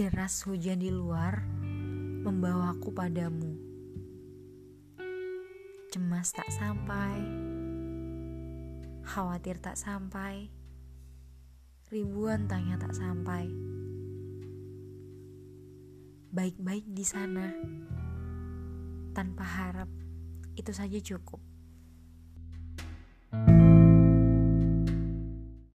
Deras hujan di luar membawaku padamu. Cemas tak sampai, khawatir tak sampai, ribuan tanya tak sampai. Baik-baik di sana, tanpa harap itu saja cukup.